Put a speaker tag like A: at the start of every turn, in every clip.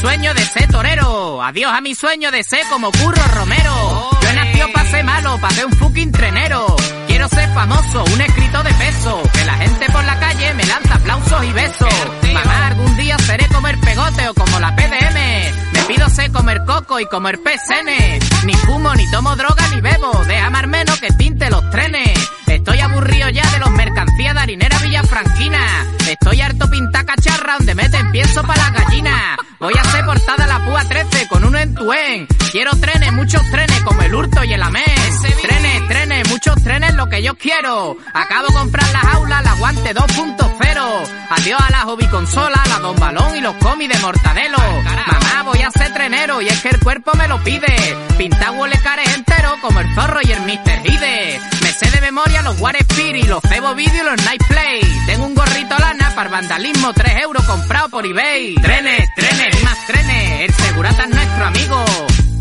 A: sueño de ser torero, adiós a mi sueño de ser como Curro Romero. Yo he nacido para ser malo, para ser un fucking trenero. Quiero ser famoso, un escrito de peso, que la gente por la calle me lanza aplausos y besos. Mamá, algún día seré comer pegote o como la PDM. Me pido ser comer coco y comer PSN. Ni fumo, ni tomo droga, ni bebo. Deja más menos que pinte los trenes. Estoy aburrido ya de los mercancías de harinera Villafranquina. Estoy harto pinta cacharra donde meten pienso para las gallinas. Voy a hacer portada la púa 13 con uno en tuen. Quiero trenes, muchos trenes, como el hurto y el amén. Trenes, trenes, muchos trenes, lo que yo quiero. Acabo de comprar las aulas, la guante 2.0. Adiós a la hobby consola, la don balón y los cómics de mortadelo. Mamá, voy a ser trenero y es que el cuerpo me lo pide. Pinta huele cares entero como el zorro y el Mr. Hide. Me sé de memoria los War Spirit, los Cebo Video y los Night Play. Tengo un gorrito lana para vandalismo, 3 euros comprado por eBay. Trenes, trenes y más trenes, el segurata es nuestro amigo.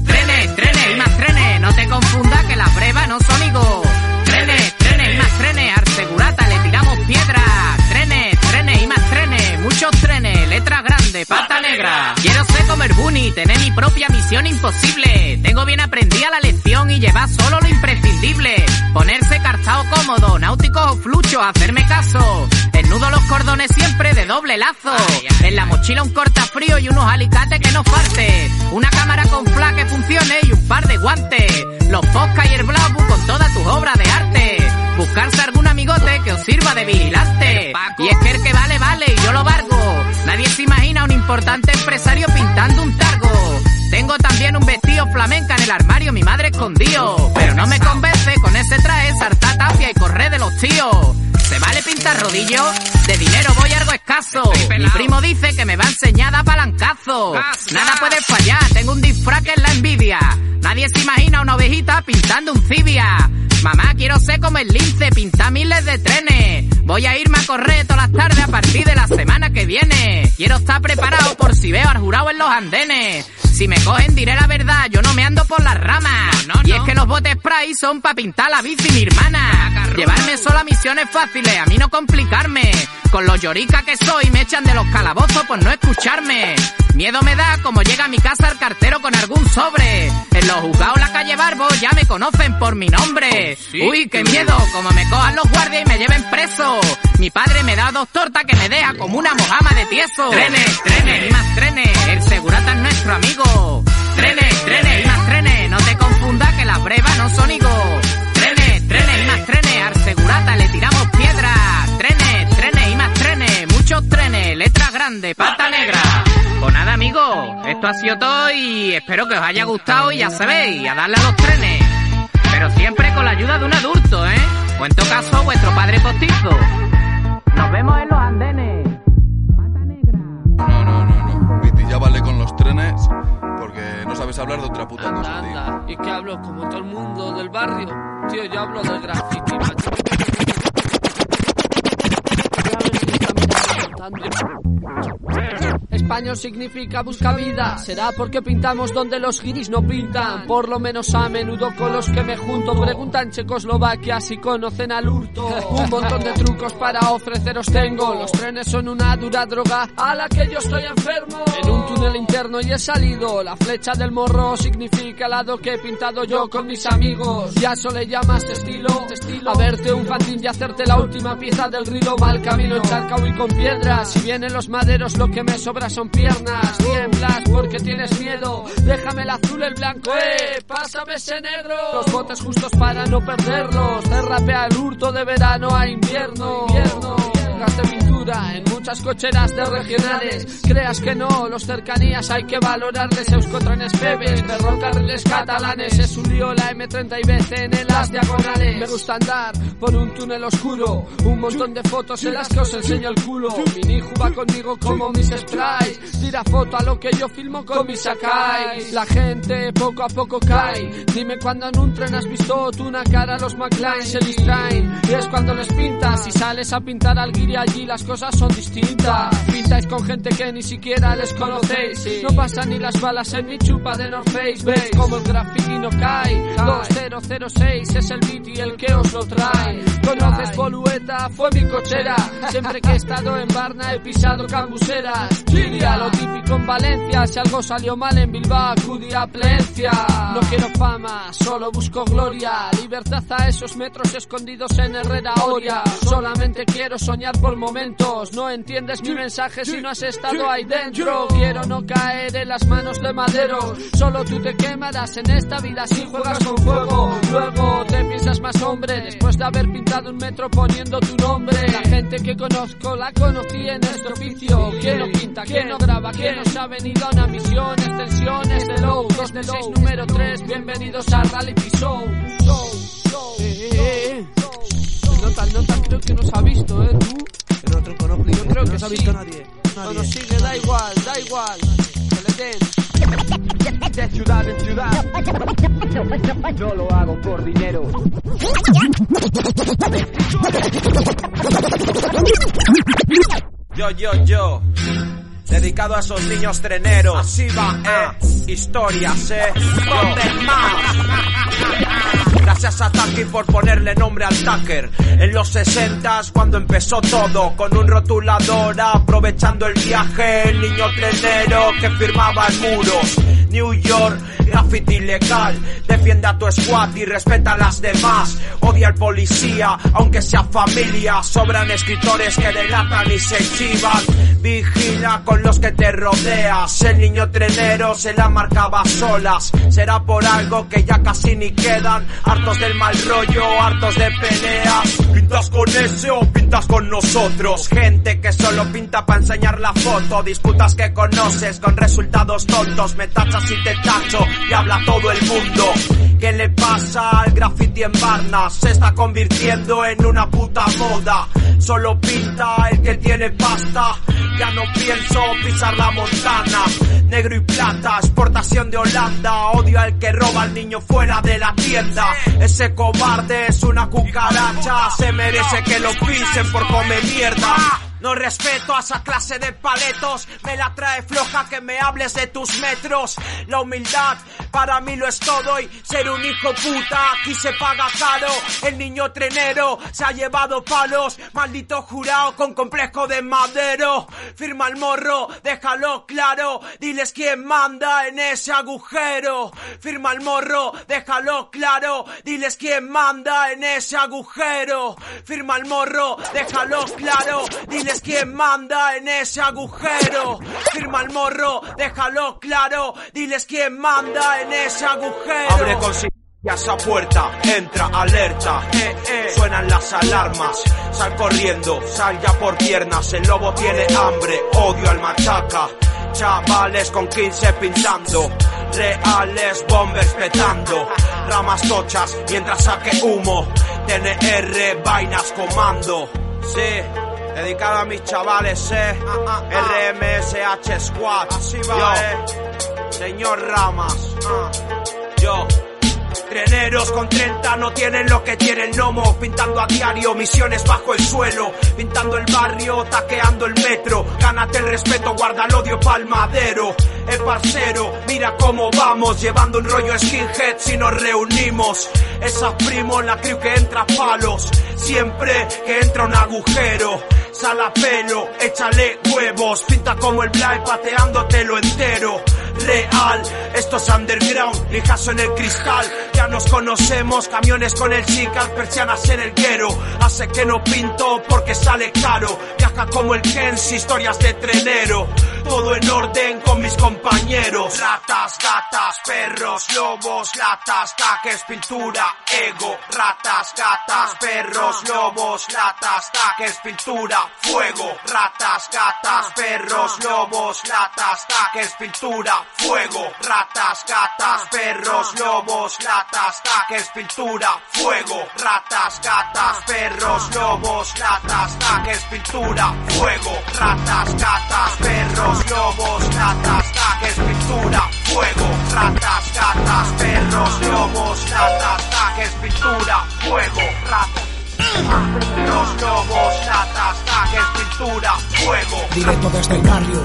A: Trenes, trenes y más trenes, no te confundas que las brevas no son amigos. Trenes, trenes y más trenes, al segurata le tiramos piedras. Trenes, trenes y más trenes, muchos trenes, letras grandes, pata negra. Quiero ser comer bunny, tener mi propia misión imposible. Tengo bien aprendida la lección y llevar solo lo imprescindible. Ponerse calzado cómodo, náuticos o fluchos, hacerme caso. Desnudo los cordones siempre de doble lazo. En la mochila un cortafrío y unos alicates que no falte. Una cámara con flash que funcione y un par de guantes. Los podcast y el blog con todas tus obras de arte. Buscarse algún amigote que os sirva de vigilante. Y es que el que vale, vale y yo lo valgo. Nadie se imagina importante empresario pintando un targo. Tengo también un vestido flamenca en el armario, mi madre escondido. Pero no me convence con ese traje, sarta tapia y correr de los tíos. ¿Se vale pintar rodillo? De dinero voy algo escaso. Mi primo dice que me va a enseñar a palancazo. Nada puede fallar, tengo un disfraz que es la envidia. Nadie se imagina una ovejita pintando un cibia. Mamá, quiero ser como el lince, pintar miles de trenes. Voy a irme a correr todas las tardes a partir de la semana que viene. Quiero estar preparado por si veo al jurado en los andenes. Si me cogen diré la verdad, yo no me ando por las ramas. y es que los botes spray son pa' pintar la bici mi hermana. Llevarme solo a misiones fáciles, a mí no complicarme. Con los llorica que soy me echan de los calabozos por no escucharme. Miedo me da como llega a mi casa el cartero con algún sobre. En los juzgados la calle Barbo ya me conocen por mi nombre. Uy, qué miedo, como me cojan los guardias y me lleven preso. Mi padre me da dos tortas que me deja como una mojama de tieso. Trenes, trenes y más trenes, el segurata es nuestro amigo. Trenes, trenes y más trenes, no te confundas que las brevas no son higos. Grandes, pata negra. Pues nada, amigos, esto ha sido todo y espero que os haya gustado y ya sabéis, a darle a los trenes. Pero siempre con la ayuda de un adulto, ¿eh? O en todo caso, vuestro padre postizo. Nos vemos en los andenes. Pata negra.
B: No, no, no, no. Viti, ya vale con los trenes porque no sabes hablar de otra puta
C: Anda,
B: cosa, tío.
C: anda. Y que hablo como todo el mundo del barrio. Tío, yo hablo del graffiti, macho. Español significa busca vida. Será porque pintamos donde los giris no pintan. Por lo menos a menudo con los que me junto. Preguntan Checoslovaquia si conocen al hurto. Un montón de trucos para ofreceros tengo. Los trenes son una dura droga a la que yo estoy enfermo. En un túnel interno y he salido. La flecha del morro significa el lado que he pintado yo con mis amigos. Ya eso le llamas estilo. A verte un fantín y hacerte la última pieza del río. Mal camino encharcado y con Si vienen los maderos, lo que me sobra son piernas. Tiemblas porque tienes miedo. Déjame el azul, el blanco, eh. Pásame ese negro. Los botes justos para no perderlos. Derrapea el hurto de verano a invierno. invierno. Gaste pintura en muchas cocheras de regionales. Creas que no, los cercanías hay que valorarles. Euskotrenes pebes, ferrocarriles catalanes. Es un lío la M30 y BCN en las diagonales. Me gusta andar por un túnel oscuro. Un montón de fotos en las que os enseño el culo. Mi hijo va conmigo como mis sprites. Tira foto a lo que yo filmo con mis Sakai. La gente poco a poco cae. Dime cuando en un tren has visto tú una cara. Los McLean se distraen. Y es cuando les pintas y sales a pintar al guiri allí las cosas cosas son distintas. Pintáis con gente que ni siquiera les conocéis. No pasan ni las balas en mi chupa de North Face. Veis como el graffiti no cae. 2006 es el beat y el que os lo trae. Conoces Bolueta, fue mi cochera. Siempre que he estado en Barna he pisado cambuseras. Lidia, lo típico en Valencia. Si algo salió mal en Bilbao, acudí a Plencia. No quiero fama, solo busco gloria. Libertad a esos metros escondidos en Herrera Oria. Solamente quiero soñar por momentos. No entiendes mi mensaje si no has estado ahí dentro. Quiero no caer en las manos de madero. Solo tú te quemarás en esta vida si juegas con fuego. Luego te piensas más hombre después de haber pintado un metro poniendo tu nombre. La gente que conozco la conocí en este oficio. ¿Quién no pinta? ¿Quién no graba? ¿Quién nos ha venido a una misión? Extensiones de low, 2 de 6, número 3. Bienvenidos a Reality Show. Show, show, eh, eh, eh. Nota, nota, creo que nos ha visto, ¿eh? ¿Tú?
D: El otro conozco,
C: Yo creo
D: no
C: que
D: se ha
C: sí.
D: visto nadie.
C: No
D: nadie.
C: nos sigue, da igual, da igual. Que le den.
E: de ciudad en ciudad. No lo hago por dinero.
F: Yo, yo, yo. Dedicado a esos niños treneros. Así va, eh. Historias, eh. Yo. Gracias a Taki por ponerle nombre al Tucker. En los 60 cuando empezó todo, con un rotulador aprovechando el viaje. El niño trenero que firmaba en muros. New York, graffiti ilegal. Defiende a tu squad y respeta a las demás. Odia al policía, aunque sea familia. Sobran escritores que delatan y se chivan. Vigila con los que te rodeas. El niño trenero se la marcaba solas. Será por algo que ya casi ni quedan. Hartos del mal rollo, hartos de peleas. Pintas con ese o pintas con nosotros. Gente que solo pinta para enseñar la foto. Disputas que conoces con resultados tontos. Me tachas y te tacho y habla todo el mundo. ¿Qué le pasa al graffiti en Varna? Se está convirtiendo en una puta moda. Solo pinta el que tiene pasta. Ya no pienso pisar la montana. Negro y plata, exportación de Holanda. Odio al que roba al niño fuera de la tienda. Ese cobarde es una cucaracha. Se merece que lo pisen por comer mierda. No respeto a esa clase de paletos, me la trae floja que me hables de tus metros. La humildad para mí lo es todo y ser un hijo puta aquí se paga caro. El niño trenero se ha llevado palos, maldito jurado con complejo de madero. Firma el morro, déjalo claro, diles quién manda en ese agujero. Firma el morro, déjalo claro, diles quién manda en ese agujero. Firma el morro, déjalo claro, quién manda en ese agujero. Firma el morro, déjalo claro, diles quién manda en ese agujero. Abre con ya esa puerta, entra, alerta, eh, eh. suenan las alarmas, sal corriendo, sal ya por piernas, el lobo tiene hambre, odio al machaca, chavales con 15 pintando, reales bombers petando, ramas tochas mientras saque humo, TNR vainas comando, sí. Dedicado a mis chavales, eh. RMSH Squad. Así va, eh. Señor Ramas. ah. Yo. Treneros con 30 no tienen lo que tiene el gnomo Pintando a diario misiones bajo el suelo Pintando el barrio, taqueando el metro Gánate el respeto, guarda el odio palmadero. Eh parcero, mira cómo vamos Llevando un rollo skinhead si nos reunimos. Esa primo la crew que entra palos Siempre que entra un agujero Sal a pelo, échale huevos Pinta como el Blay pateándotelo entero. Real, esto es underground, lijazo en el cristal, ya nos conocemos, camiones con el chical, persianas en el guero, hace que no pinto porque sale caro, como el Kensi, historias de trenero, todo en orden con mis compañeros, ratas, gatas, perros, lobos, latas, taques, pintura, ego, ratas, gatas, perros, lobos, latas, taques, pintura, fuego, ratas, gatas, perros, lobos, latas, taques, pintura, fuego, ratas, gatas, perros, lobos, latas, taques, pintura, fuego, ratas, gatas, perros, lobos, latas, taques, pintura, fuego, ratas, gatas, perros, lobos, latas, taques, pintura, fuego, ratas, gatas, perros, lobos, latas, taques, pintura, fuego, ratas.
G: Los lobos, latas, taques, pintura, fuego.
D: Directo desde el barrio,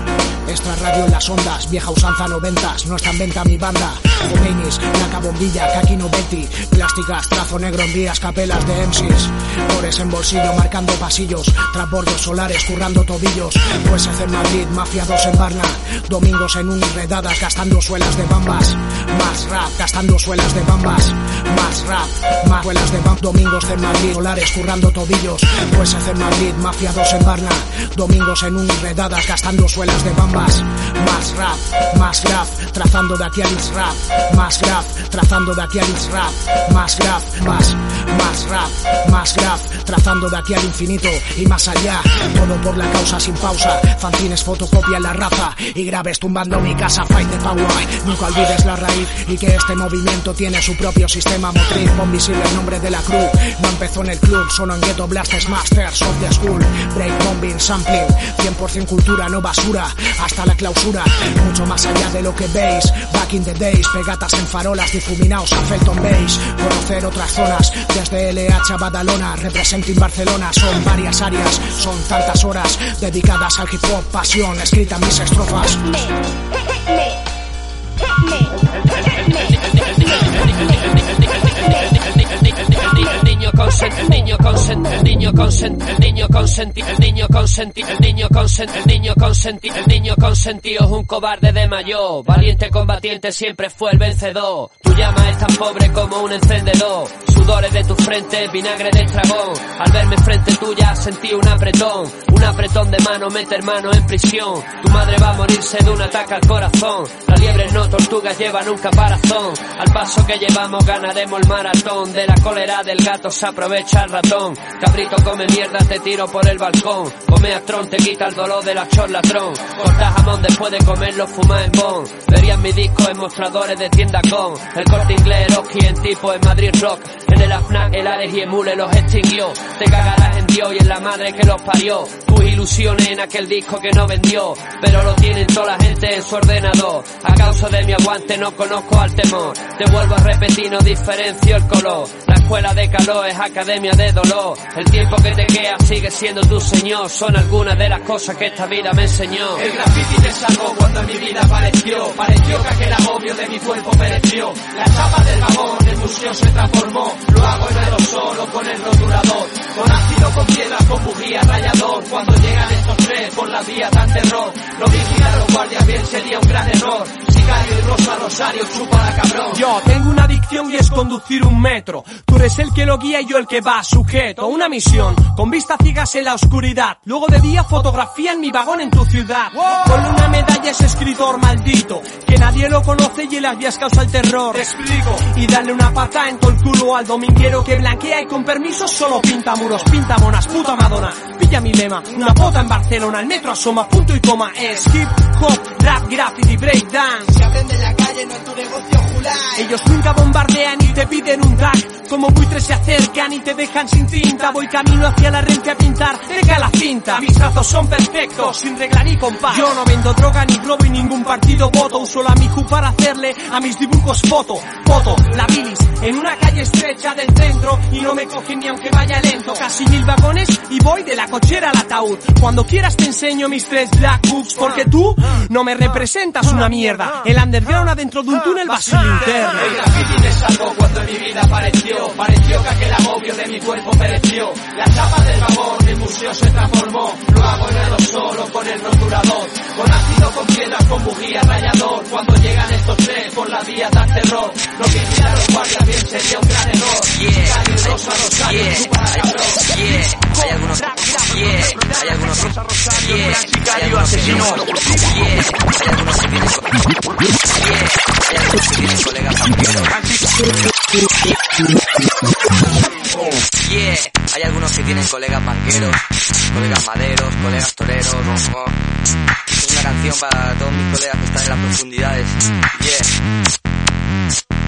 D: extra radio en las ondas, vieja usanza noventas, no está en venta mi banda. Domeinis, placa bombilla, Kaki Novetti, plásticas, trazo negro en vías, capelas de MCs. Cores en bolsillo, marcando pasillos, transbordos solares, currando tobillos. USC en Madrid, Mafia 2 en Barna, domingos en unirredadas, gastando suelas de bambas. Más rap, gastando suelas de bambas. Más rap, más suelas de bambas. Domingos en Madrid, solares, currando tobillos. USC en Madrid, Mafia 2 en Barna, domingos en unirredadas, gastando suelas de bambas. Más rap, más graf, trazando de aquí al rap. Más graf, trazando de aquí al rap. Más graf, más, más rap, más graf, trazando de aquí al infinito y más allá. Todo por la causa sin pausa. Fantines fotocopian la raza y graves tumbando mi casa. Fight the power. Nunca olvides la raíz y que este movimiento tiene su propio sistema motriz. Pon visible el nombre de la cruz. No empezó en el club, solo en Ghetto Blasters Masters of the School. Break bombing, sampling, 100% cultura, no basura. Hasta la clausura, mucho más allá de lo que veis. Back in the days, pegatas en farolas, difuminados a Felton Base. Conocer otras zonas, desde LH a Badalona, representing Barcelona. Son varias áreas, son tantas horas dedicadas al hip hop, pasión, escrita mis estrofas.
H: Consente, el niño consente, el niño consente, el niño consenti, el niño consenti, el niño consenti, el niño consenti, el niño consentido es un cobarde de mayor, valiente combatiente siempre fue el vencedor. Tu llama es tan pobre como un encendedor, sudores de tu frente, vinagre de estragón. Al verme frente tuya sentí un apretón, un apretón de mano, meter mano en prisión. Tu madre va a morirse de un ataque al corazón. Las liebres no tortugas llevan un caparazón. Al paso que llevamos ganaremos el maratón. De la cólera del gato aprovecha el ratón. Cabrito come mierda, te tiro por el balcón. Come astrón, te quita el dolor de la chorlatrón. Corta jamón después de comerlo, fuma en bon. Verían mi disco en mostradores de tienda con. El corte inglés, Eroski en tipo en Madrid Rock. En el AFNAC, el Ares y Emule los extinguió. Te cagarás en Dios y en la madre que los parió. Ilusiones en aquel disco que no vendió. Pero lo tienen toda la gente en su ordenador. A causa de mi aguante no conozco al temor. Te vuelvo a repetir, no diferencio el color. La escuela de calor es academia de dolor. El tiempo que te queda sigue siendo tu señor. Son algunas de las cosas que esta vida me enseñó.
G: El graffiti te salvó cuando en mi vida apareció. Pareció que aquel agobio de mi cuerpo pereció. La chapa del vagón, el museo se transformó. Lo hago en solo con el rotulador. Con ácido, con piedra, con bujía, rayador. Llegan estos tres por la vía dan terror. Lo vigilan los guardias bien sería un gran error. Sicario y Rosa Rosario, chúpala cabrón.
I: Yo tengo una adicción y es conducir un metro. Tú eres el que lo guía y yo el que va sujeto a una misión. Con vista ciegas en la oscuridad. Luego de día fotografía en mi vagón en tu ciudad. Con una medalla ese escritor maldito. Que nadie lo conoce y en las vías causa el terror.
G: Te explico.
I: Y darle una pata en todo el culo al dominguero que blanquea y con permiso solo pinta muros, pinta monas, puta Madonna. Pilla mi lema, una bota en Barcelona, el metro asoma, punto y coma. Es hip hop, rap, graffiti, breakdance.
G: Se aprende en la calle, no es tu negocio, Julai.
I: Ellos nunca bombardean y te piden un tag. Como buitres se acercan y te dejan sin tinta. Voy camino hacia la rente a pintar. Deja la cinta. Mis trazos son perfectos, sin regla ni compás. Yo no vendo droga ni robo y ningún partido voto. Uso la Miju para hacerle a mis dibujos foto. Foto, la bilis, en una calle estrecha del centro. Y no me cogen ni aunque vaya lento. Casi mil vagones y voy de la cochera al ataúd. Cuando quieras te enseño mis tres black books. Porque tú no me representas una mierda. El underground adentro de un túnel va sin linterna.
G: El graffiti me salvó cuando mi vida apareció. Pareció que aquel agobio de mi cuerpo pereció. La chapa del vagón, el museo se transformó. Lo hago en el solo con el rotulador. Con ácido, piedras, con bujía, rayador. Cuando llegan estos tres por la vía dan terror. Lo que hicieron los guardias bien sería un gran error. Sicario, Rosa, Rosario, chúpala, cabrón.
J: Hay algunos, yeah, hay algunos, yeah, sicario asesino, yeah, hay algunos que tienen, yeah, hay algunos que tienen colegas Yeah, hay algunos que tienen colegas banqueros, colegas maderos, colegas toreros. Canción para todos mis colegas que están en las profundidades. Yeah.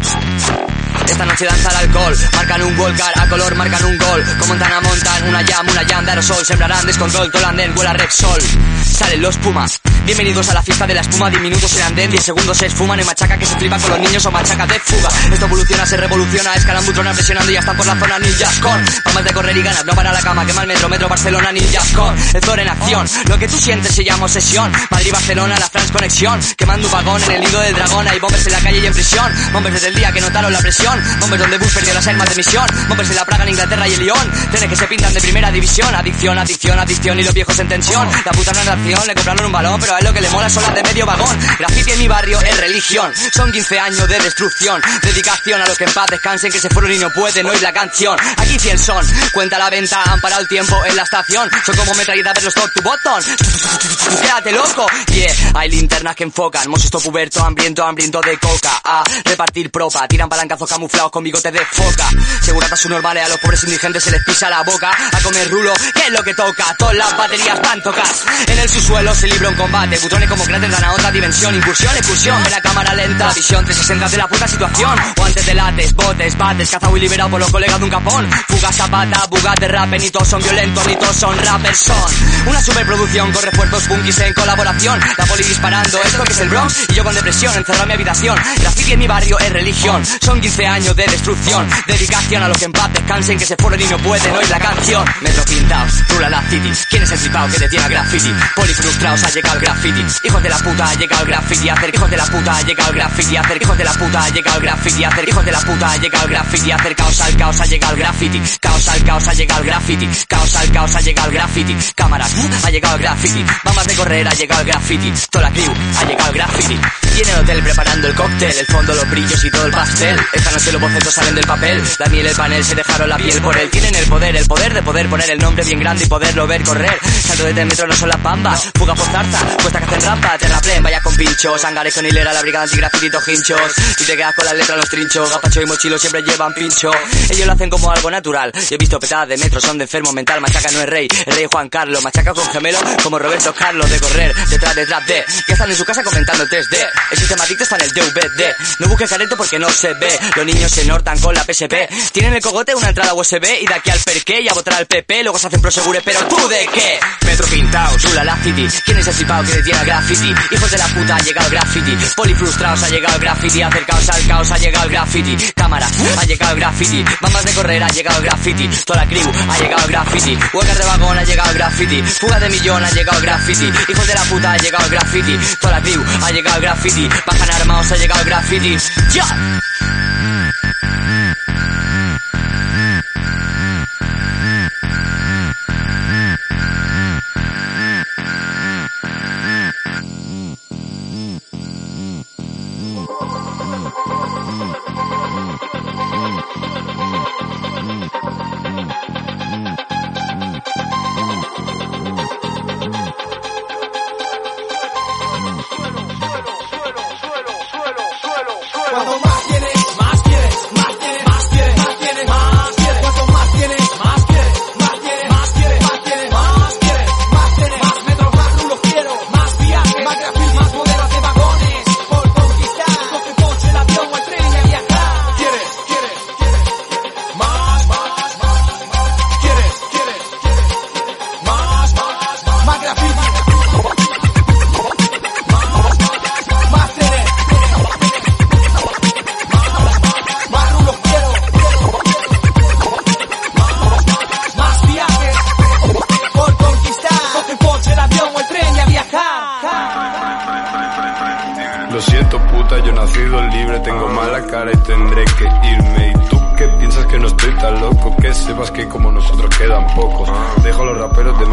J: Esta noche danza el alcohol, marcan un volcar a color, marcan un gol. Como montan a montar una llama, una llama de aerosol, sembrarán descontrol, todo el andén huele a Repsol. Salen los pumas, Bienvenidos a la fiesta de la espuma, 10 minutos serán de 10 segundos se esfuman en machaca que se flipa con los niños o machaca de fuga. Esto evoluciona, se revoluciona, escalan butrona presionando y ya están por la zona ninjas con Vamos de correr y ganas, no para la cama, quema el metro, metro Barcelona, ninjas con el Thor en acción. Lo que tú sientes se llama obsesión. Madrid, Barcelona, la France conexión. Quemando un vagón en el nido del dragón, hay bombers en la calle y en prisión. Bombers desde el día que notaron la presión. Bombers donde Bush perdió las armas de misión. Bombers en la Praga, en Inglaterra y el Lyon. Trenes que se pintan de primera división. Adicción, adicción, adicción y los viejos en tensión. La puta no le compraron un balón, pero a él lo que le mola son las de medio vagón. Graffiti en mi barrio es religión. Son 15 años de destrucción. Dedicación a los que en paz descansen, que se fueron y no pueden oír la canción. Aquí 100 son. Cuenta la venta, han parado el tiempo en la estación. Son como metralletas los top to bottom. Quédate loco. Yeah, hay linternas que enfocan. Mosisto puberto, hambriento, hambriento de coca. A repartir propa. Tiran palancazos camuflados con bigotes de foca. Seguratas normales a los pobres indigentes se les pisa la boca. A comer rulo, ¿qué es lo que toca? Todas las baterías van tocas. En el subsuelo se libra un combate. Butrones como cráter dan a otra dimensión. Incursión, excursión. De la cámara lenta. Visión 360 de la puta situación. O antes de lates, botes, bates. Cazado y liberado por los colegas de un capón. Fuga zapata, bugate, rap. Ni todos son violentos, ni todos son rappers. Son una superproducción con refuerzos punkis en colaboración. La poli disparando, esto que es el Bronx. Y yo con depresión, encerrado en mi habitación. Graffiti en mi barrio es religión. Son 15 años de destrucción. Dedicación a los que en paz descansen, que se fueron y no pueden oír la canción. Metro pintados, rula la city. ¿Quién es el flipado que detiene a graffiti? Poli frustrados, ha llegado el graffiti. Hijos de la puta, ha llegado el graffiti. Hacer hijos de la puta, ha llegado el graffiti. Hacer hijos de la puta, ha llegado el graffiti. Hacer hijos de la puta, ha llegado el graffiti. Hacer caos al caos, ha llegado el graffiti. Caos al caos, ha llegado el graffiti. Caos al caos, ha llegado el graffiti. Cámaras, ha llegado el graffiti. Mamas de correr, ha llegado el graffiti. Toda la crew, ha llegado el graffiti. Y en el hotel preparando el cóctel, el fondo, los brillos y todo el pastel. Esta noche los bocetos salen del papel. La miel, el panel, se dejaron la piel por él. Tienen el poder, el poder de poder poner el nombre bien grande y poderlo ver correr. Salto de 3 metros no son las pambas. Fuga por zarza, cuesta que hacen rampa. Terraplén, vaya con pinchos. Hangares con hilera, la brigada antigrafititos hinchos. Y te quedas con las letras los trinchos. Gapacho y mochilo siempre llevan pincho. Ellos lo hacen como algo natural. Yo he visto petadas de metro, son de enfermo mental. Machaca no es rey, el rey Juan Carlos. Machaca con gemelo como Roberto Carlos de correr detrás, detrás de. Que están en su casa comentando 3D. El sistemático está en el DVD. No busques careto porque no se ve. Los niños se nortan con la PSP. Tienen el cogote una entrada USB y de aquí al perqué y a votar al PP. Luego se hacen prosegure, pero tú de qué? Metro pintado, Rula la city. ¿Quién es el flipado que detiene al graffiti? Hijos de la puta, ha llegado el graffiti. Polifrustrados, ha llegado el graffiti. Acercaos al caos, ha llegado el graffiti. Cámara, ha llegado el graffiti. Mamas de correr, ha llegado el graffiti. Toda la crew, ha llegado el graffiti. Huelgas de vagón, ha llegado el graffiti. Fuga de millón, ha llegado el graffiti. Hijos de la puta, ha llegado el graffiti. Toda la ha llegado el graffiti. Bajan armados, ha llegado el graffiti. ¡Ya!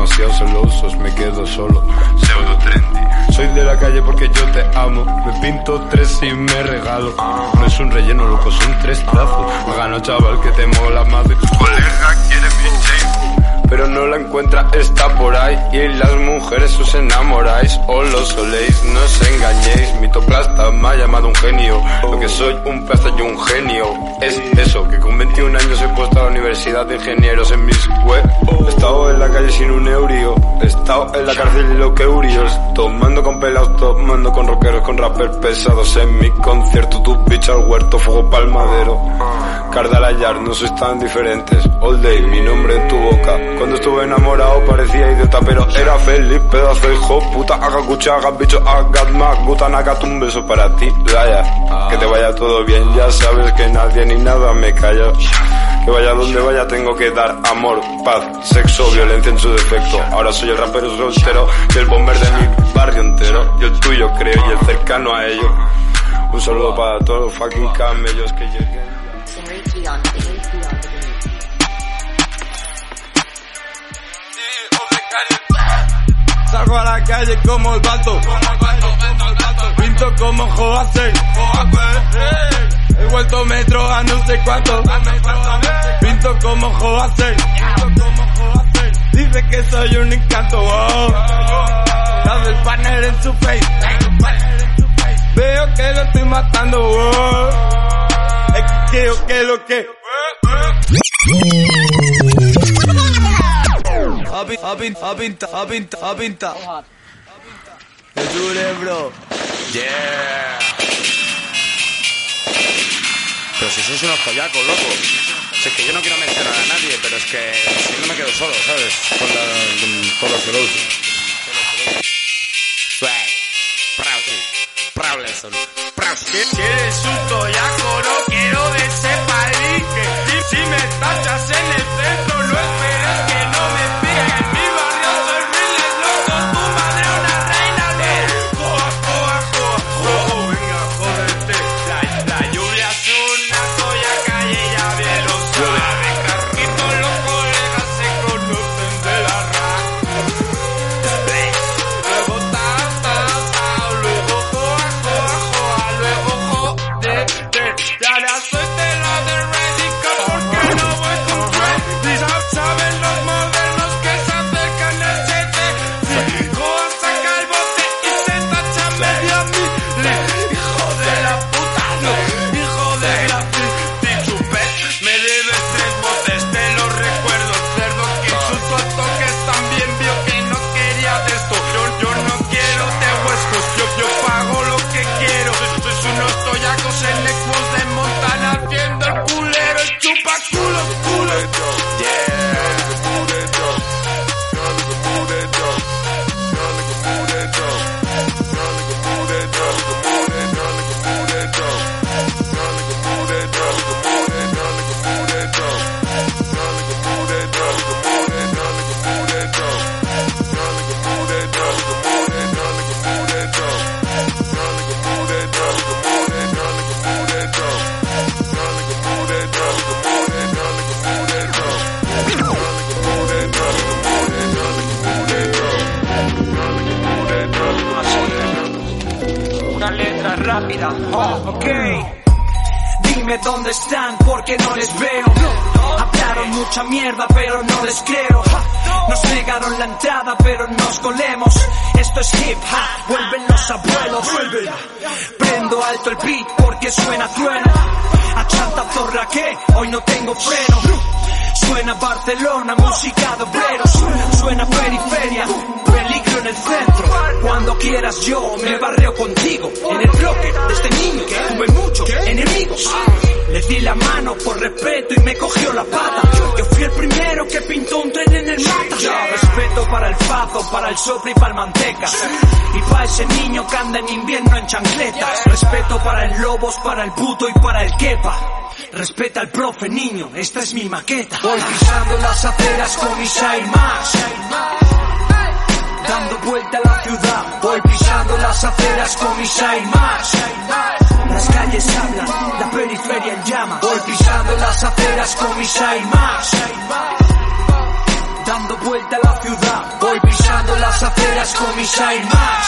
K: Raperos demasiado celosos, me quedo solo, pseudo trendy. Soy de la calle porque yo te amo, me pinto tres y me regalo. No es un relleno, loco, son tres trazos. Me gano chaval que te mola más de tu colega, quiere mi chain pero no la encuentra, está por ahí. Y las mujeres os enamoráis o lo soléis, no os engañéis. Mitoplasta me ha llamado un genio, lo que soy un plasta y un genio. Es eso, que con 21 años he puesto a la universidad de ingenieros en mis web. He estado en la calle sin un eurio, he estado en la cárcel y lo que urios. Tomando con pelados, tomando con rockeros, con rappers pesados en mi concierto. Tu bitch al huerto, fuego palmadero. Cardalayar, no sois tan diferentes. All day, mi nombre en tu boca. Cuando estuve enamorado parecía idiota, pero era feliz, pedazo de hijo puta. Haga cucha, haga bicho, haga más guta, nagat un beso para ti, vaya. Que te vaya todo bien, ya sabes que nadie ni nada me calla. Que vaya donde vaya tengo que dar amor, paz, sexo, violencia en su defecto. Ahora soy el rapero soltero y el bomber de mi barrio entero. Y el tuyo creo y el cercano a ello. Un saludo para todos los fucking camellos que lleguen.
L: Salgo a la calle como el vato, pinto como Joace, he vuelto metro a no sé cuánto, pinto como Joace, dice que soy un encanto, oh. Dame el partner en su face, veo que lo estoy matando, oh. Es que que lo que. A pin- a pin- a pinta, a pinta, a pinta. El dure, bro. Yeah.
M: Pero si sois unos collacos, loco. Si es que yo no quiero mencionar a nadie, pero es que si no me quedo solo, ¿sabes? Con, la, con todos los flows. Swag. Proudly. Proudlesson. Proudly.
L: Eres un toyaco, la
N: entrada pero nos colemos. Esto es hip hop, vuelven los abuelos. Prendo alto el beat porque suena trueno. A chanta zorra que hoy no tengo freno. Suena Barcelona, música de obreros. Suena periferia, peligro en el centro. Cuando quieras yo me barreo contigo. En el bloque, desde niño tuve muchos enemigos. Le di la mano por respeto y me cogió la pata. Yo fui el primero que pintó un tren en el mata. Respeto para el fazo, para el sopre y para el manteca. Y para ese niño que anda en invierno en chancletas. Respeto para el lobos, para el puto y para el quepa. Respeta al profe, niño, esta es mi maqueta. Voy pisando las aceras con Misael Max. Dando vuelta a la ciudad, voy pisando las aceras con Misael Max. Las calles hablan, la periferia en llama. Voy pisando las aceras con Misael Max. Dando vuelta a la ciudad, voy pisando las aceras con Misael Max.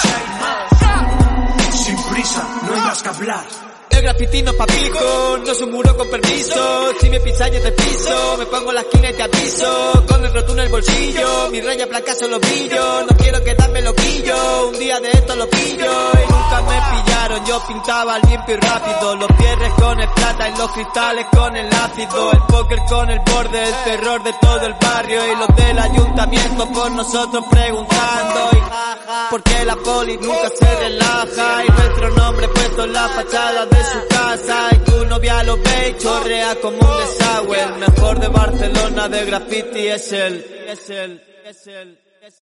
N: Sin prisa, no hay más que hablar.
O: El grafiti no es pa' pijo, no es un muro con permiso. Si me pisas yo te piso, me pongo la esquina y te aviso. Con el rotuno en el bolsillo, mi raya blanca solo brillo. No quiero quedarme loquillo, un día de esto lo pillo. Y nunca me pillaron, yo pintaba limpio y rápido. Los cierres con el plata y los cristales con el ácido. El póker con el borde, el terror de todo el barrio. Y los del ayuntamiento por nosotros preguntando. Y ja, ja, ¿Por qué la poli nunca se relaja? Y nuestro nombre puesto en la fachada su casa. Y tu novia lo ve y chorrea como un desagüe. El mejor de Barcelona de graffiti es el, es el, es el. es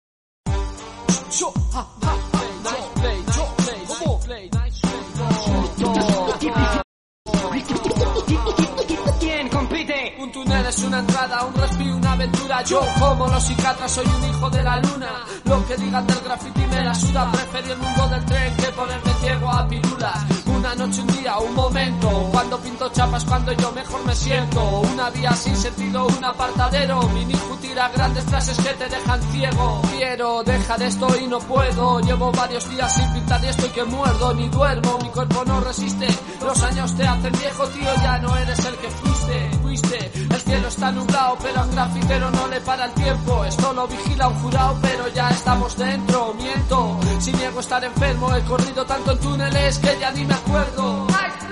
N: ¿Quién compite?
C: Un túnel es una entrada, un respiro, una aventura. Yo, como los psiquiatras, soy un hijo de la luna. Lo que digan del graffiti me la suda. Preferí el mundo del tren que ponerme ciego a pirulas. Una noche, un día, un momento. Cuando pinto chapas, cuando yo mejor me siento. Una vía sin sentido, un apartadero. Mini tira grandes frases que te dejan ciego. Quiero dejar esto y no puedo. Llevo varios días sin pintar y estoy que muerdo. Ni duermo, mi cuerpo no resiste. Los años te hacen viejo, tío. Ya no eres el que fuiste. Fuiste. El cielo está nublado, pero a un grafitero no le para el tiempo. Esto lo vigila un jurado, pero ya estamos dentro. Miento. Si niego estar enfermo, he corrido tanto en túneles que ya ni me acuerdo.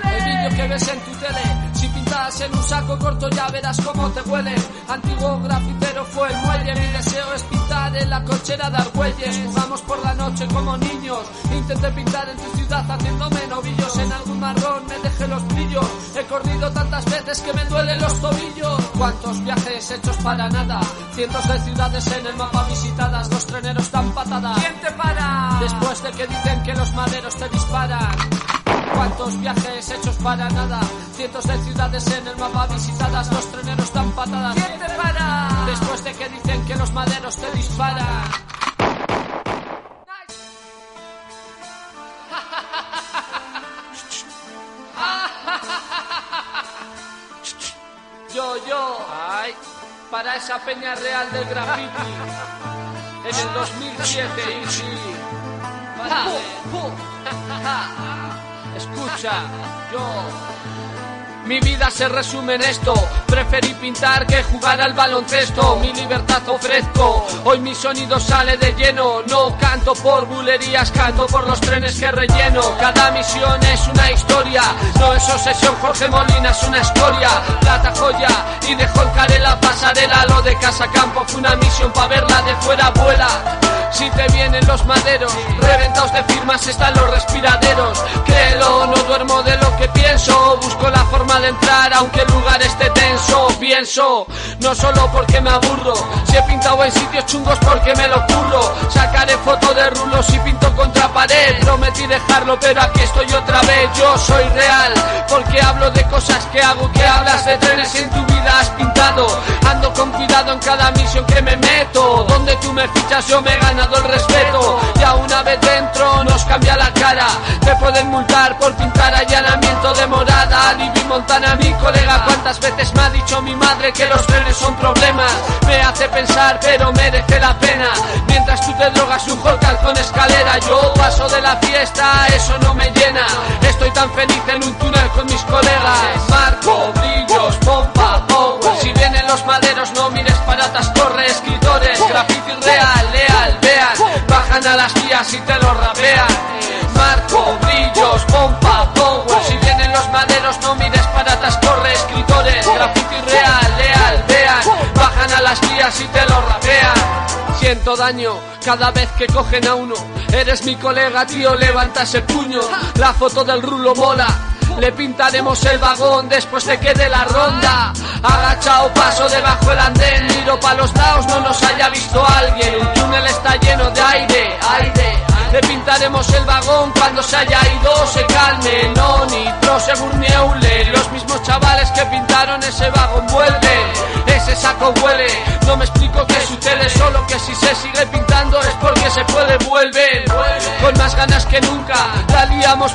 C: El vídeo que ves en tu tele, en un saco corto ya verás cómo te huele. Antiguo grafitero fue el muelle, mi deseo es pintar en la cochera de Argüelles. Jugamos por la noche como niños, intenté pintar en tu ciudad haciéndome novillos. En algún marrón me dejé los brillos, he corrido tantas veces que me duelen los tobillos. ¿Cuántos viajes hechos para nada? Cientos de ciudades en el mapa visitadas, los treneros dan patadas. ¿Quién te para? Después de que dicen que los maderos te disparan. ¿Cuántos viajes hechos para nada? Cientos de ciudades en el mapa visitadas, los treneros dan patadas. ¿Quién te para? Después de que dicen que los maderos te disparan. Yo, yo, ay, para esa peña real del graffiti. En el 2007, y sí. Vale. Yo. Mi vida se resume en esto. Preferí pintar que jugar al baloncesto. Mi libertad ofrezco. Hoy mi sonido sale de lleno. No canto por bulerías, canto por los trenes que relleno. Cada misión es una historia. No es obsesión, Jorge Molina es una escoria. Plata joya y dejó el care la pasarela. Lo de Casa Campo fue una misión para verla de fuera vuela. Si te vienen los maderos, reventados de firmas están los respiraderos. Créelo, no duermo de lo que pienso. Busco la forma de entrar, aunque el lugar esté tenso. Pienso, no solo porque me aburro. Si he pintado en sitios chungos porque me lo curro. Sacaré foto de rulos y pinto contra pared. Prometí dejarlo, pero aquí estoy otra vez. Yo soy real, porque hablo de cosas que hago. Que hablas de trenes y en tu vida has pintado. Ando con cuidado en cada misión que me meto. Donde tú me fichas, yo me he ganado el respeto. Ya una vez dentro nos cambia la cara. Te pueden multar por pintar allanamiento de morada. Libby Montana, mi colega, cuántas veces me ha dicho mi madre que los trenes son problemas. Me hace pensar, pero merece la pena. Mientras tú te drogas un holcal con escalera, yo paso de la fiesta, eso no me llena. Estoy tan feliz en un túnel con mis colegas. Marco, brillos, pompa, power. Si vienen los maderos, no mires para atrás, corre, escritores, graffiti real, leal, Bajan a las vías y te lo rapean. Marco, brillos, pompa, power. Si vienen los maderos, no mires para atrás, las vías y te lo rapean. Siento daño cada vez que cogen a uno. Eres mi colega, tío, levanta ese puño. La foto del rulo mola. Le pintaremos el vagón después de que dé la ronda. Agachado paso debajo el andén, miro pa' los lados, no nos haya visto alguien. El túnel está lleno de aire, aire. Le pintaremos el vagón cuando se haya ido, se calme. No, nitro, según Nieule. Los mismos chavales que pintaron ese vagón vuelven. Ese saco huele, no me explico qué sucede, solo que si se sigue pintando es porque se puede, vuelven. Con más ganas que nunca, la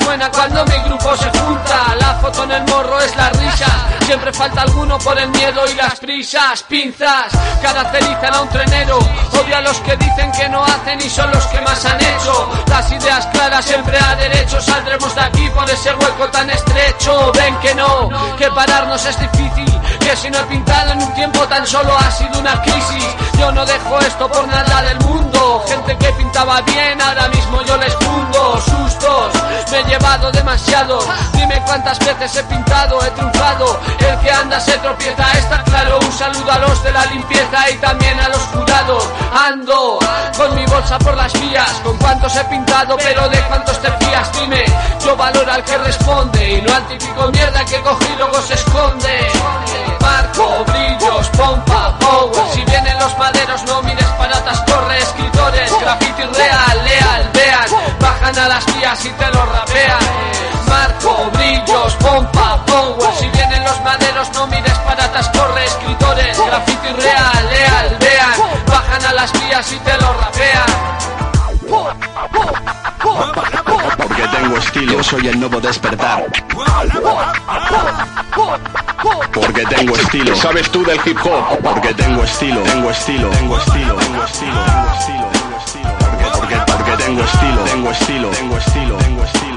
C: buena cuando mi grupo se junta. La foto en el morro es la risa, siempre falta alguno por el miedo y las prisas. Pinzas, caracterizan a un trenero, odia a los que dicen que no hacen y son los que más han hecho. Las ideas claras siempre a derecho, saldremos de aquí por ese hueco tan estrecho. Ven que no, que pararnos es difícil, que si no he pintado en un tiempo tan solo ha sido una crisis. Yo no dejo esto por nada del mundo. Gente que pintaba bien, ahora mismo yo les fundo. Sustos, me he llevado demasiado. Dime cuántas veces he pintado, he triunfado. El que anda se tropieza, está claro. Un saludo a los de la limpieza y también a los jurados. Ando con mi bolsa por las vías, con cuántos he pintado, pero de cuántos te fías. dime. Yo valoro al que responde y no al típico mierda que coge y luego se esconde. Marco, brillos, pompa, power. Si vienen los maderos, no mires para corre. Escritores, graffiti real, leal, vean. Bajan a las vías y te lo rapean. Marco, brillos, pompa, power. Si vienen los maderos, no mires para corre. Escritores, graffiti real, leal, vean. Bajan a las vías y te lo rapean.
P: Porque tengo estilo, soy el nuevo despertar. Porque tengo estilo. ¿Qué sabes tú del hip hop? Porque tengo estilo, tengo estilo, tengo estilo, tengo estilo, tengo estilo, tengo estilo. Porque, tengo estilo, tengo estilo, tengo estilo, tengo estilo,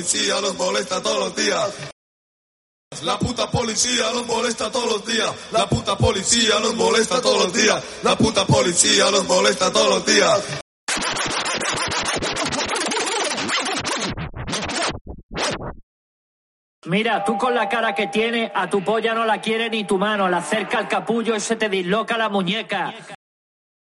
B: policía los molesta todos los días. La puta policía los molesta todos los días. La puta policía los molesta todos los días. La puta policía los molesta todos los días.
Q: Mira, tú con la cara que tiene, a tu polla no la quiere ni tu mano. La acerca al capullo y se te disloca la muñeca.